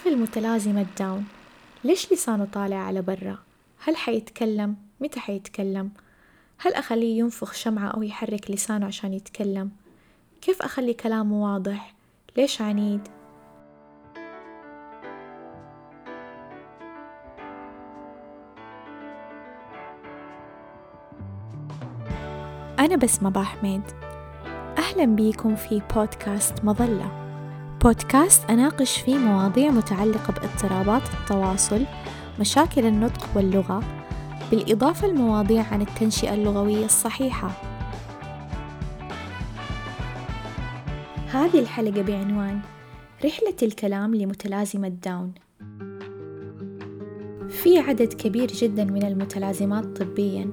طفل متلازمة داون ليش لسانه طالع على برا؟ هل حيتكلم؟ متى حيتكلم؟ هل أخليه ينفخ شمعة أو يحرك لسانه عشان يتكلم؟ كيف أخلي كلامه واضح؟ ليش عنيد؟ أنا بسمة حميد أهلا بيكم في بودكاست مظلة بودكاست أناقش فيه مواضيع متعلقة باضطرابات التواصل مشاكل النطق واللغة بالإضافة لمواضيع عن التنشئة اللغوية الصحيحة. هذه الحلقة بعنوان رحلة الكلام لمتلازمة داون. في عدد كبير جدا من المتلازمات طبيا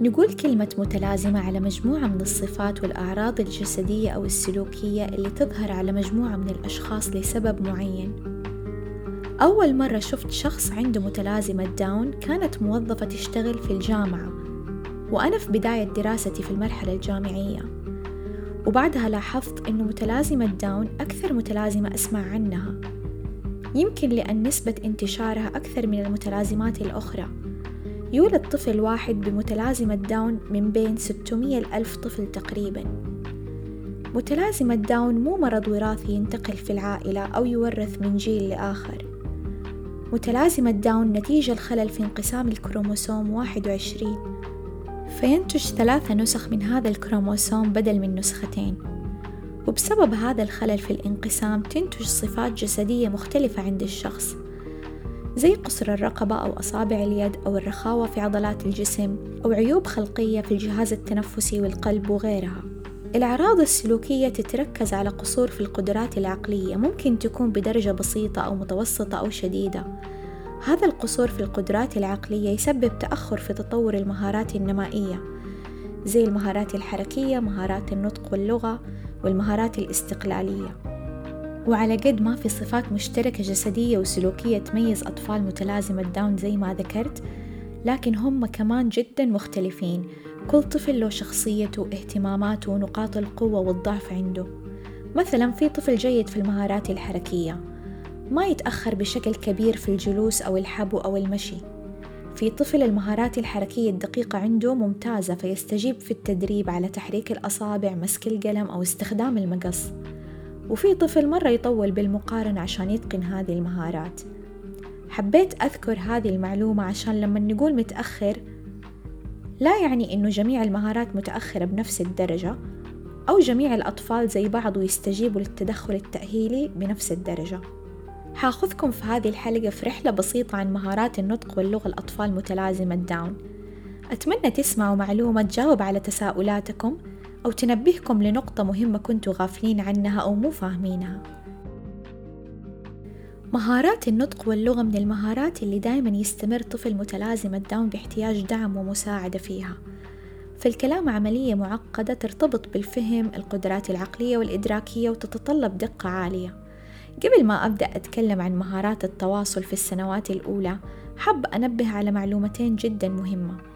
نقول كلمة متلازمة على مجموعة من الصفات والأعراض الجسدية أو السلوكية اللي تظهر على مجموعة من الأشخاص لسبب معين. أول مرة شفت شخص عنده متلازمة داون كانت موظفة تشتغل في الجامعة وأنا في بداية دراستي في المرحلة الجامعية. وبعدها لاحظت أنه متلازمة داون أكثر متلازمة أسمع عنها يمكن لأن نسبة انتشارها أكثر من المتلازمات الأخرى. يولد طفل واحد بمتلازمة داون من بين 600 ألف طفل تقريبا. متلازمة داون مو مرض وراثي ينتقل في العائلة أو يورث من جيل لآخر. متلازمة داون نتيجة الخلل في انقسام الكروموسوم 21 فينتج ثلاثة نسخ من هذا الكروموسوم بدل من نسختين. وبسبب هذا الخلل في الانقسام تنتج صفات جسدية مختلفة عند الشخص. زي قصر الرقبة أو أصابع اليد أو الرخاوة في عضلات الجسم أو عيوب خلقية في الجهاز التنفسي والقلب وغيرها. الأعراض السلوكية تتركز على قصور في القدرات العقلية ممكن تكون بدرجة بسيطة أو متوسطة أو شديدة. هذا القصور في القدرات العقلية يسبب تأخر في تطور المهارات النمائية زي المهارات الحركية مهارات النطق واللغة والمهارات الاستقلالية. وعلى قد ما في صفات مشتركة جسدية وسلوكية تميز أطفال متلازمة داون زي ما ذكرت لكن هم كمان جدا مختلفين. كل طفل له شخصيته واهتماماته ونقاط القوة والضعف عنده. مثلا في طفل جيد في المهارات الحركية. ما يتأخر بشكل كبير في الجلوس أو الحبو أو المشي. في طفل المهارات الحركية الدقيقة عنده ممتازة فيستجيب في التدريب على تحريك الأصابع مسك القلم أو استخدام المقص. وفي طفل مرة يطول بالمقارنة عشان يتقن هذه المهارات. حبيت أذكر هذه المعلومة عشان لما نقول متأخر لا يعني إنه جميع المهارات متأخرة بنفس الدرجة أو جميع الأطفال زي بعض ويستجيبوا للتدخل التأهيلي بنفس الدرجة. حاخذكم في هذه الحلقة في رحلة بسيطة عن مهارات النطق واللغة الأطفال متلازمة داون أتمنى تسمعوا معلومة تجاوب على تساؤلاتكم. أو تنبهكم لنقطة مهمة كنتوا غافلين عنها أو مو فاهمينها. مهارات النطق واللغة من المهارات اللي دايما يستمر طفل متلازم الداون باحتياج دعم ومساعدة فيها. فالكلام عملية معقدة ترتبط بالفهم القدرات العقلية والإدراكية وتتطلب دقة عالية. قبل ما أبدأ أتكلم عن مهارات التواصل في السنوات الأولى حب أنبه على معلومتين جدا مهمة.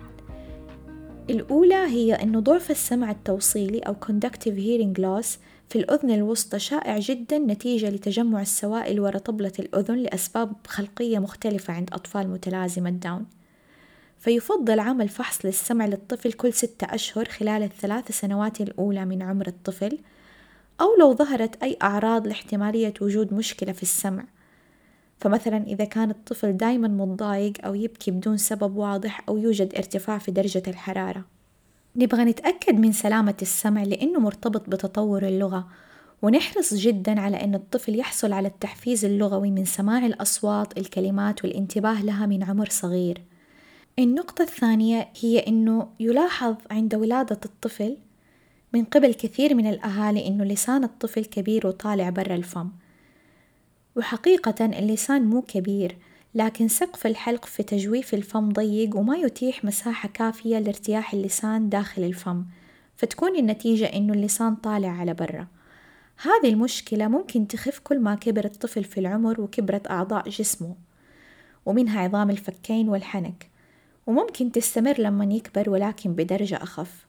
الأولى هي أن ضعف السمع التوصيلي أو conductive hearing loss في الأذن الوسطى شائع جدا نتيجة لتجمع السوائل وراء طبلة الأذن لأسباب خلقية مختلفة عند أطفال متلازمة داون فيفضل عمل فحص للسمع للطفل كل ستة أشهر خلال الثلاث سنوات الأولى من عمر الطفل أو لو ظهرت أي أعراض لاحتمالية وجود مشكلة في السمع. فمثلا إذا كان الطفل دايما متضايق أو يبكي بدون سبب واضح أو يوجد ارتفاع في درجة الحرارة. نبغى نتأكد من سلامة السمع لأنه مرتبط بتطور اللغة ونحرص جدا على أن الطفل يحصل على التحفيز اللغوي من سماع الأصوات الكلمات والانتباه لها من عمر صغير. النقطة الثانية هي أنه يلاحظ عند ولادة الطفل من قبل كثير من الأهالي أنه لسان الطفل كبير وطالع برا الفم. وحقيقة اللسان مو كبير لكن سقف الحلق في تجويف الفم ضيق وما يتيح مساحة كافية لارتياح اللسان داخل الفم فتكون النتيجة إنه اللسان طالع على برا هذه المشكلة ممكن تخف كل ما كبر الطفل في العمر وكبرت أعضاء جسمه ومنها عظام الفكين والحنك وممكن تستمر لما يكبر ولكن بدرجة أخف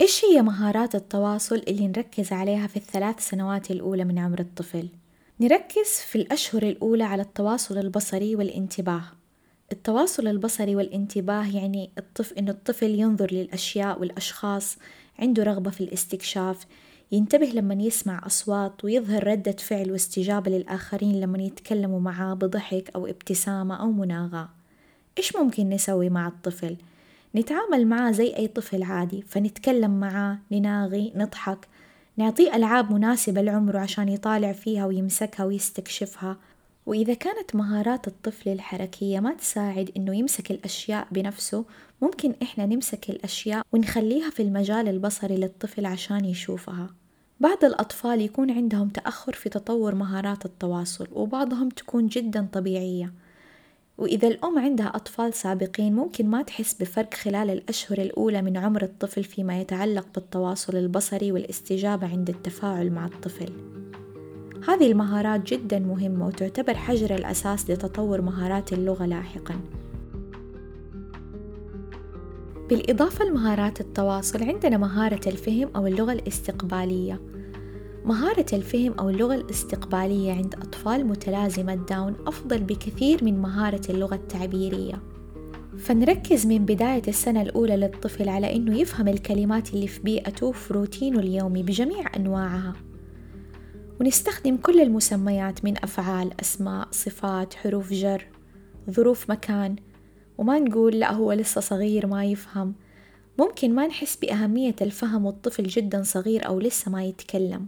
إيش هي مهارات التواصل اللي نركز عليها في الثلاث سنوات الأولى من عمر الطفل؟ نركز في الأشهر الأولى على التواصل البصري والانتباه التواصل البصري والانتباه يعني الطفل إنه الطفل ينظر للأشياء والأشخاص عنده رغبة في الاستكشاف ينتبه لما يسمع أصوات ويظهر ردة فعل واستجابة للآخرين لما يتكلموا معاه بضحك أو ابتسامة أو مناغاة إيش ممكن نسوي مع الطفل؟ نتعامل معاه زي أي طفل عادي فنتكلم معاه نناغي نضحك نعطيه ألعاب مناسبة لعمره عشان يطالع فيها ويمسكها ويستكشفها. وإذا كانت مهارات الطفل الحركية ما تساعد إنه يمسك الأشياء بنفسه ممكن إحنا نمسك الأشياء ونخليها في المجال البصري للطفل عشان يشوفها. بعض الأطفال يكون عندهم تأخر في تطور مهارات التواصل وبعضهم تكون جدا طبيعية. وإذا الأم عندها أطفال سابقين ممكن ما تحس بفرق خلال الأشهر الأولى من عمر الطفل فيما يتعلق بالتواصل البصري والاستجابة عند التفاعل مع الطفل. هذه المهارات جدا مهمة وتعتبر حجر الأساس لتطور مهارات اللغة لاحقا. بالإضافة لمهارات التواصل عندنا مهارة الفهم أو اللغة الاستقبالية. مهارة الفهم أو اللغة الاستقبالية عند أطفال متلازمة داون أفضل بكثير من مهارة اللغة التعبيرية. فنركز من بداية السنة الأولى للطفل على إنه يفهم الكلمات اللي في بيئته في روتينه اليومي بجميع أنواعها. ونستخدم كل المسميات من أفعال أسماء صفات حروف جر ظروف مكان. وما نقول لا هو لسه صغير ما يفهم. ممكن ما نحس بأهمية الفهم والطفل جدا صغير أو لسه ما يتكلم.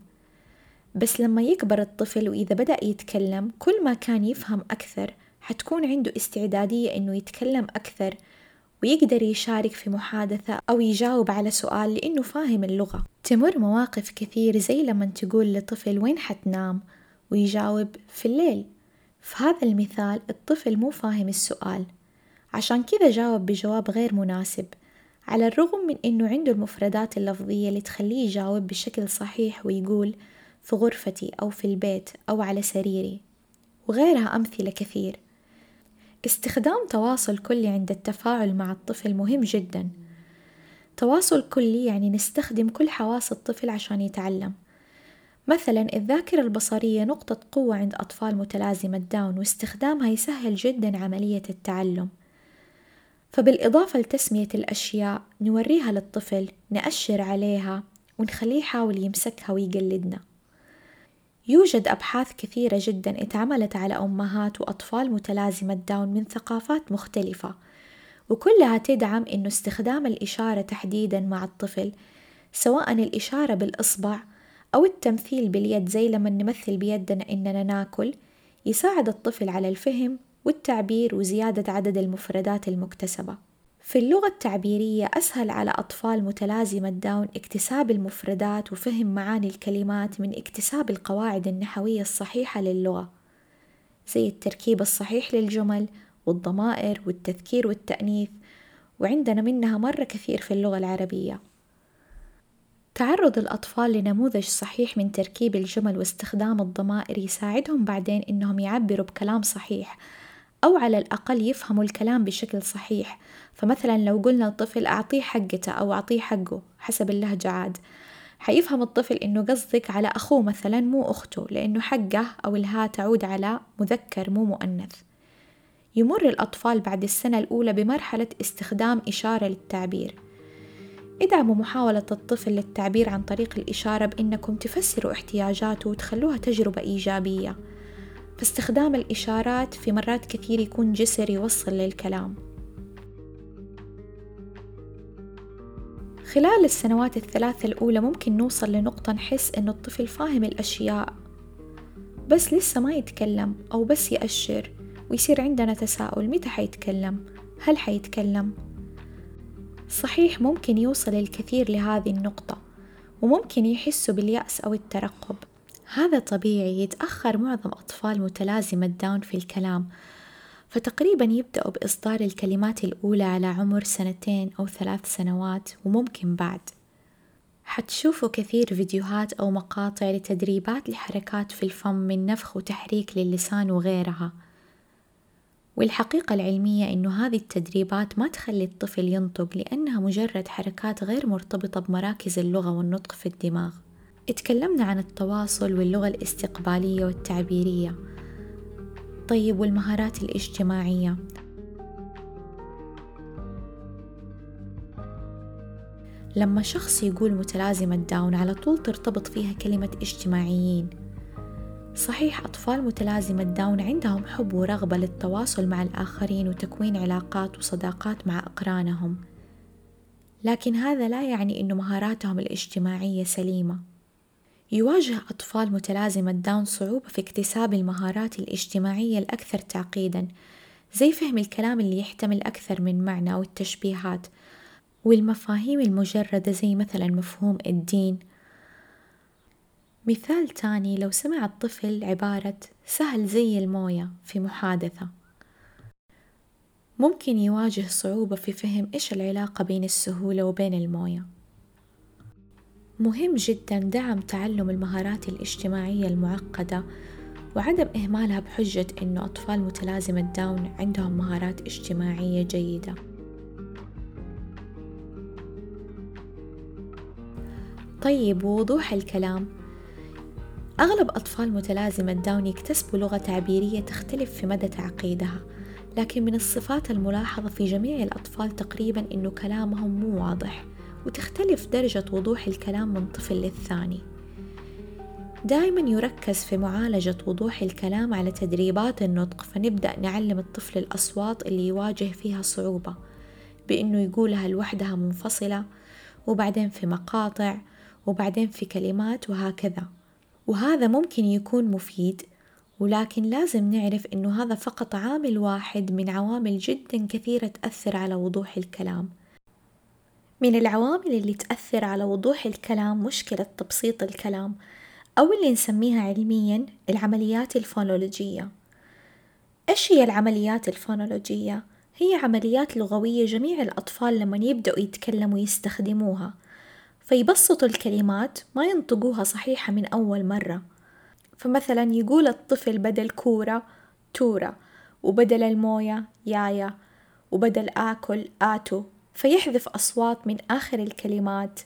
بس لما يكبر الطفل وإذا بدأ يتكلم كل ما كان يفهم أكثر حتكون عنده استعدادية إنه يتكلم أكثر ويقدر يشارك في محادثة أو يجاوب على سؤال لأنه فاهم اللغة. تمر مواقف كثير زي لما تقول لطفل وين حتنام؟ ويجاوب في الليل. في هذا المثال الطفل مو فاهم السؤال. عشان كذا جاوب بجواب غير مناسب على الرغم من أنه عنده المفردات اللفظية اللي تخليه يجاوب بشكل صحيح ويقول في غرفتي أو في البيت أو على سريري وغيرها أمثلة كثير. استخدام تواصل كلي عند التفاعل مع الطفل مهم جدا. تواصل كلي يعني نستخدم كل حواس الطفل عشان يتعلم. مثلا الذاكرة البصرية نقطة قوة عند أطفال متلازمة داون واستخدامها يسهل جدا عملية التعلم. فبالإضافة لتسمية الأشياء نوريها للطفل نأشر عليها ونخليه يحاول يمسكها ويقلدنا. يوجد أبحاث كثيرة جدا اتعملت على أمهات وأطفال متلازمة داون من ثقافات مختلفة وكلها تدعم إنه استخدام الإشارة تحديدا مع الطفل سواء الإشارة بالإصبع أو التمثيل باليد زي لما نمثل بيدنا إننا ناكل يساعد الطفل على الفهم والتعبير وزيادة عدد المفردات المكتسبة. في اللغة التعبيرية أسهل على أطفال متلازمة داون اكتساب المفردات وفهم معاني الكلمات من اكتساب القواعد النحوية الصحيحة للغة زي التركيب الصحيح للجمل والضمائر والتذكير والتأنيث وعندنا منها مرة كثير في اللغة العربية. تعرض الأطفال لنموذج صحيح من تركيب الجمل واستخدام الضمائر يساعدهم بعدين إنهم يعبروا بكلام صحيح أو على الأقل يفهموا الكلام بشكل صحيح. فمثلا لو قلنا للطفل أعطيه حقته أو أعطيه حقه حسب اللهجة عاد حيفهم الطفل إنه قصدك على أخوه مثلا مو أخته لأنه حقه أو الها تعود على مذكر مو مؤنث. يمر الأطفال بعد السنة الأولى بمرحلة استخدام إشارة للتعبير. ادعموا محاولة الطفل للتعبير عن طريق الإشارة بإنكم تفسروا احتياجاته وتخلوها تجربة إيجابية. فاستخدام الإشارات في مرات كثير يكون جسر يوصل للكلام خلال السنوات الثلاثة الأولى ممكن نوصل لنقطة نحس إنه الطفل فاهم الأشياء بس لسه ما يتكلم أو بس يأشر ويصير عندنا تساؤل متى حيتكلم؟ هل حيتكلم؟ صحيح ممكن يوصل الكثير لهذه النقطة وممكن يحسوا باليأس أو الترقب هذا طبيعي يتأخر معظم أطفال متلازمة داون في الكلام فتقريبا يبدأوا بإصدار الكلمات الأولى على عمر سنتين أو ثلاث سنوات وممكن بعد. حتشوفوا كثير فيديوهات أو مقاطع لتدريبات لحركات في الفم من نفخ وتحريك للسان وغيرها. والحقيقة العلمية إنه هذه التدريبات ما تخلي الطفل ينطق لأنها مجرد حركات غير مرتبطة بمراكز اللغة والنطق في الدماغ. اتكلمنا عن التواصل واللغة الاستقبالية والتعبيرية. طيب والمهارات الاجتماعية. لما شخص يقول متلازمة داون على طول ترتبط فيها كلمة اجتماعيين. صحيح أطفال متلازمة داون عندهم حب ورغبة للتواصل مع الآخرين وتكوين علاقات وصداقات مع أقرانهم. لكن هذا لا يعني أن مهاراتهم الاجتماعية سليمة. يواجه أطفال متلازمة داون صعوبة في اكتساب المهارات الاجتماعية الأكثر تعقيدا زي فهم الكلام اللي يحتمل أكثر من معنى أو التشبيهات والمفاهيم المجردة زي مثلا مفهوم الدين. مثال تاني لو سمع الطفل عبارة سهل زي الموية في محادثة ممكن يواجه صعوبة في فهم إيش العلاقة بين السهولة وبين الموية. مهم جدا دعم تعلم المهارات الاجتماعية المعقدة وعدم إهمالها بحجة إنه أطفال متلازمة داون عندهم مهارات اجتماعية جيدة. طيب ووضوح الكلام. أغلب أطفال متلازمة داون يكتسبوا لغة تعبيرية تختلف في مدى تعقيدها لكن من الصفات الملاحظة في جميع الأطفال تقريبا أنه كلامهم مو واضح. وتختلف درجة وضوح الكلام من طفل للثاني. دائما يركز في معالجة وضوح الكلام على تدريبات النطق فنبدأ نعلم الطفل الأصوات اللي يواجه فيها صعوبة بأنه يقولها لوحدها منفصلة وبعدين في مقاطع وبعدين في كلمات وهكذا. وهذا ممكن يكون مفيد ولكن لازم نعرف إنه هذا فقط عامل واحد من عوامل جدا كثيرة تأثر على وضوح الكلام. من العوامل اللي تأثر على وضوح الكلام مشكلة تبسيط الكلام أو اللي نسميها علميا العمليات الفونولوجية. إيش هي العمليات الفونولوجية؟ هي عمليات لغوية جميع الأطفال لما يبدأوا يتكلموا يستخدموها. فيبسطوا الكلمات ما ينطقوها صحيحة من أول مرة. فمثلا يقول الطفل بدل كورة تورة وبدل الموية يايا وبدل آكل آتو. فيحذف أصوات من آخر الكلمات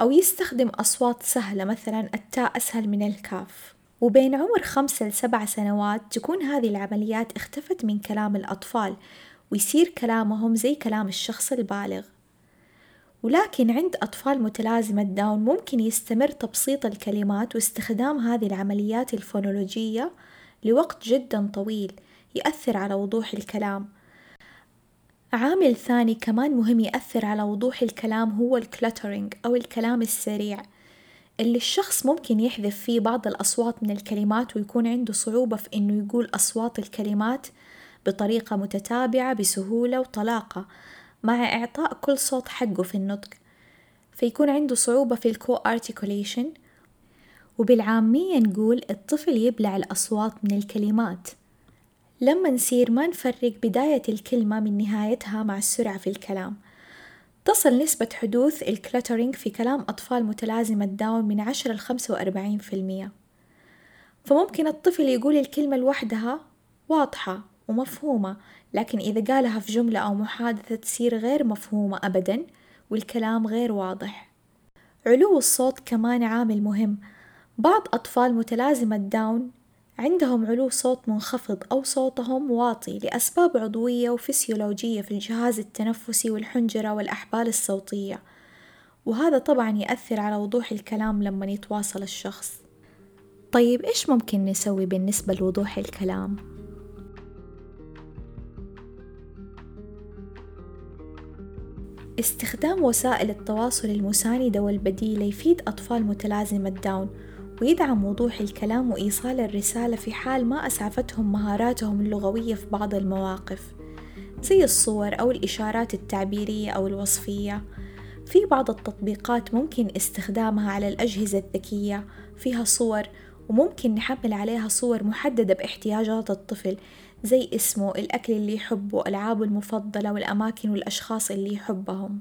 أو يستخدم أصوات سهلة مثلا التاء أسهل من الكاف. وبين عمر خمسة لسبع سنوات تكون هذه العمليات اختفت من كلام الأطفال ويصير كلامهم زي كلام الشخص البالغ. ولكن عند أطفال متلازمة داون ممكن يستمر تبسيط الكلمات واستخدام هذه العمليات الفونولوجية لوقت جدا طويل يأثر على وضوح الكلام. عامل ثاني كمان مهم يأثر على وضوح الكلام هو ال cluttering أو الكلام السريع اللي الشخص ممكن يحذف فيه بعض الأصوات من الكلمات ويكون عنده صعوبة في إنه يقول أصوات الكلمات بطريقة متتابعة بسهولة وطلاقة مع إعطاء كل صوت حقه في النطق فيكون عنده صعوبة في ال coarticulation وبالعامية نقول الطفل يبلع الأصوات من الكلمات. لما نصير ما نفرق بداية الكلمة من نهايتها مع السرعة في الكلام. تصل نسبة حدوث ال cluttering في كلام أطفال متلازمة داون من عشرة لخمسة وأربعين في المية. فممكن الطفل يقول الكلمة لوحدها واضحة ومفهومة لكن إذا قالها في جملة أو محادثة تصير غير مفهومة أبدا والكلام غير واضح. علو الصوت كمان عامل مهم. بعض أطفال متلازمة داون عندهم علو صوت منخفض أو صوتهم واطي لأسباب عضوية وفسيولوجية في الجهاز التنفسي والحنجرة والأحبال الصوتية وهذا طبعا يأثر على وضوح الكلام لما يتواصل الشخص طيب إيش ممكن نسوي بالنسبة لوضوح الكلام؟ استخدام وسائل التواصل المساندة والبديلة يفيد أطفال متلازمة داون ويدعم وضوح الكلام وإيصال الرسالة في حال ما أسعفتهم مهاراتهم اللغوية في بعض المواقف زي الصور أو الإشارات التعبيرية أو الوصفية. في بعض التطبيقات ممكن استخدامها على الأجهزة الذكية فيها صور وممكن نحمل عليها صور محددة باحتياجات الطفل زي اسمه الأكل اللي يحبه ألعابه المفضلة والأماكن والأشخاص اللي يحبهم.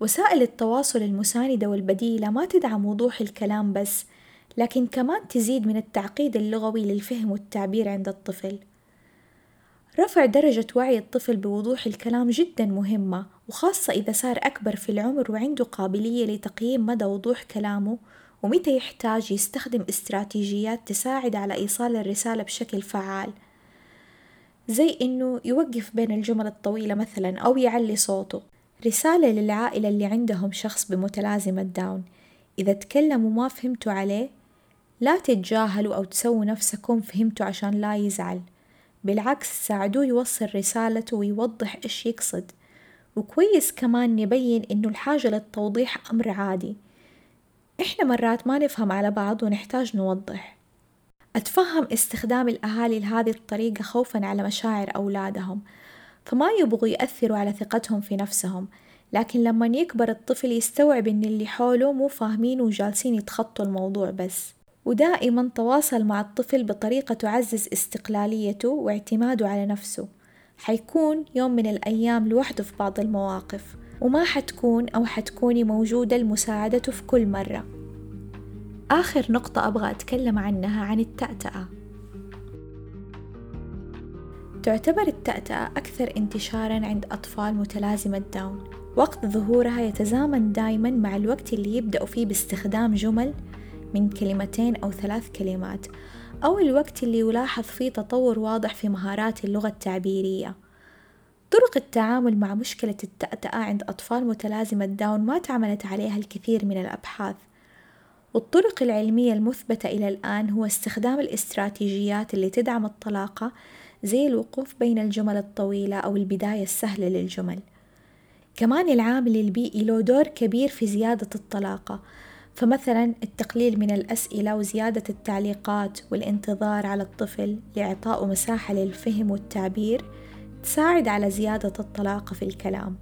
وسائل التواصل المساندة والبديلة ما تدعم وضوح الكلام بس لكن كمان تزيد من التعقيد اللغوي للفهم والتعبير عند الطفل. رفع درجة وعي الطفل بوضوح الكلام جدا مهمة وخاصة إذا صار أكبر في العمر وعنده قابلية لتقييم مدى وضوح كلامه ومتى يحتاج يستخدم استراتيجيات تساعد على إيصال الرسالة بشكل فعال. زي إنه يوقف بين الجمل الطويلة مثلا أو يعلي صوته. رسالة للعائلة اللي عندهم شخص بمتلازمة داون. إذا تكلم وما فهمتوا عليه لا تتجاهلوا أو تسووا نفسكم فهمتوا عشان لا يزعل. بالعكس ساعدوه يوصل رسالته ويوضح إيش يقصد. وكويس كمان نبين إنه الحاجة للتوضيح أمر عادي. إحنا مرات ما نفهم على بعض ونحتاج نوضح. أتفهم استخدام الأهالي لهذه الطريقة خوفًا على مشاعر أولادهم، فما يبغوا يأثروا على ثقتهم في نفسهم، لكن لما يكبر الطفل يستوعب إن اللي حوله مو فاهمين وجالسين يتخطوا الموضوع بس، ودائمًا تواصل مع الطفل بطريقة تعزز استقلاليته واعتماده على نفسه، حيكون يوم من الأيام لوحده في بعض المواقف، وما حتكون أو حتكوني موجودة لمساعدته في كل مرة. آخر نقطة أبغى أتكلم عنها عن التأتأة. تعتبر التأتأة أكثر انتشارًا عند أطفال متلازمة داون، وقت ظهورها يتزامن دايمًا مع الوقت اللي يبدأوا فيه باستخدام جمل من كلمتين أو ثلاث كلمات، أو الوقت اللي يلاحظ فيه تطور واضح في مهارات اللغة التعبيرية. طرق التعامل مع مشكلة التأتأة عند أطفال متلازمة داون ما تعملت عليها الكثير من الأبحاث، والطرق العلمية المثبتة إلى الآن هو استخدام الاستراتيجيات اللي تدعم الطلاقة زي الوقوف بين الجمل الطويلة أو البداية السهلة للجمل كمان العامل البيئي له دور كبير في زيادة الطلاقة فمثلا التقليل من الأسئلة وزيادة التعليقات والانتظار على الطفل لإعطائه مساحة للفهم والتعبير تساعد على زيادة الطلاقة في الكلام.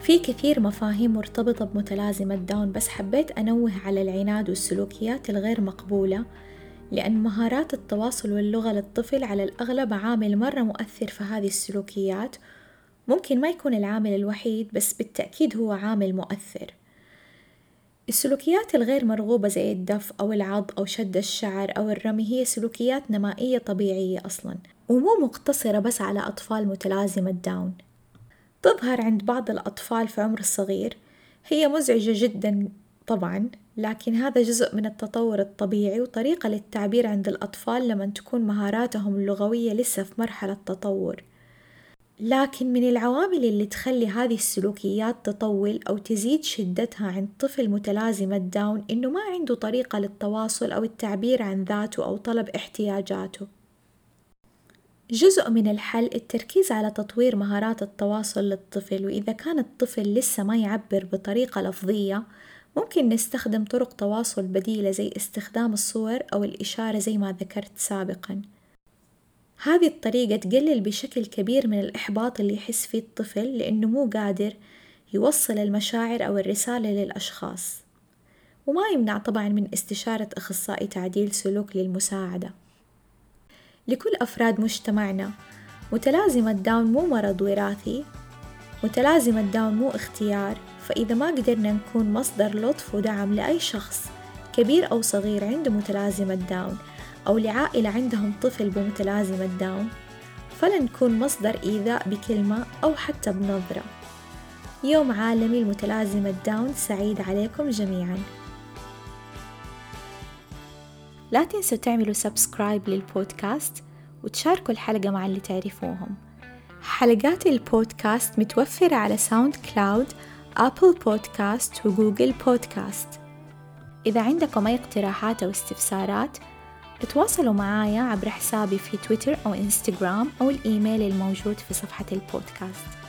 في كثير مفاهيم مرتبطة بمتلازمة داون بس حبيت أنوه على العناد والسلوكيات الغير مقبولة لأن مهارات التواصل واللغة للطفل على الأغلب عامل مرة مؤثر في هذه السلوكيات. ممكن ما يكون العامل الوحيد بس بالتأكيد هو عامل مؤثر. السلوكيات الغير مرغوبة زي الدف أو العض أو شد الشعر أو الرمي هي سلوكيات نمائية طبيعية أصلا ومو مقتصرة بس على أطفال متلازمة داون تظهر عند بعض الأطفال في عمر الصغير هي مزعجة جدا طبعا لكن هذا جزء من التطور الطبيعي وطريقة للتعبير عند الأطفال لما تكون مهاراتهم اللغوية لسه في مرحلة تطور. لكن من العوامل اللي تخلي هذه السلوكيات تطول أو تزيد شدتها عند طفل متلازمة داون إنه ما عنده طريقة للتواصل أو التعبير عن ذاته أو طلب احتياجاته. جزء من الحل التركيز على تطوير مهارات التواصل للطفل وإذا كان الطفل لسه ما يعبر بطريقة لفظية ممكن نستخدم طرق تواصل بديلة زي استخدام الصور أو الإشارة زي ما ذكرت سابقا. هذه الطريقة تقلل بشكل كبير من الإحباط اللي يحس فيه الطفل لأنه مو قادر يوصل المشاعر أو الرسالة للأشخاص. وما يمنع طبعا من استشارة أخصائي تعديل سلوك للمساعدة. لكل أفراد مجتمعنا متلازمة داون مو مرض وراثي متلازمة داون مو اختيار فإذا ما قدرنا نكون مصدر لطف ودعم لأي شخص كبير أو صغير عنده متلازمة داون أو لعائلة عندهم طفل بمتلازمة داون فلن نكون مصدر إيذاء بكلمة أو حتى بنظرة. يوم عالمي لمتلازمة داون سعيد عليكم جميعاً. لا تنسوا تعملوا subscribe للبودكاست وتشاركوا الحلقة مع اللي تعرفوهم. حلقات البودكاست متوفرة على SoundCloud Apple Podcast و Google Podcast إذا عندكم أي اقتراحات أو استفسارات تواصلوا معايا عبر حسابي في تويتر أو إنستغرام أو الإيميل الموجود في صفحة البودكاست.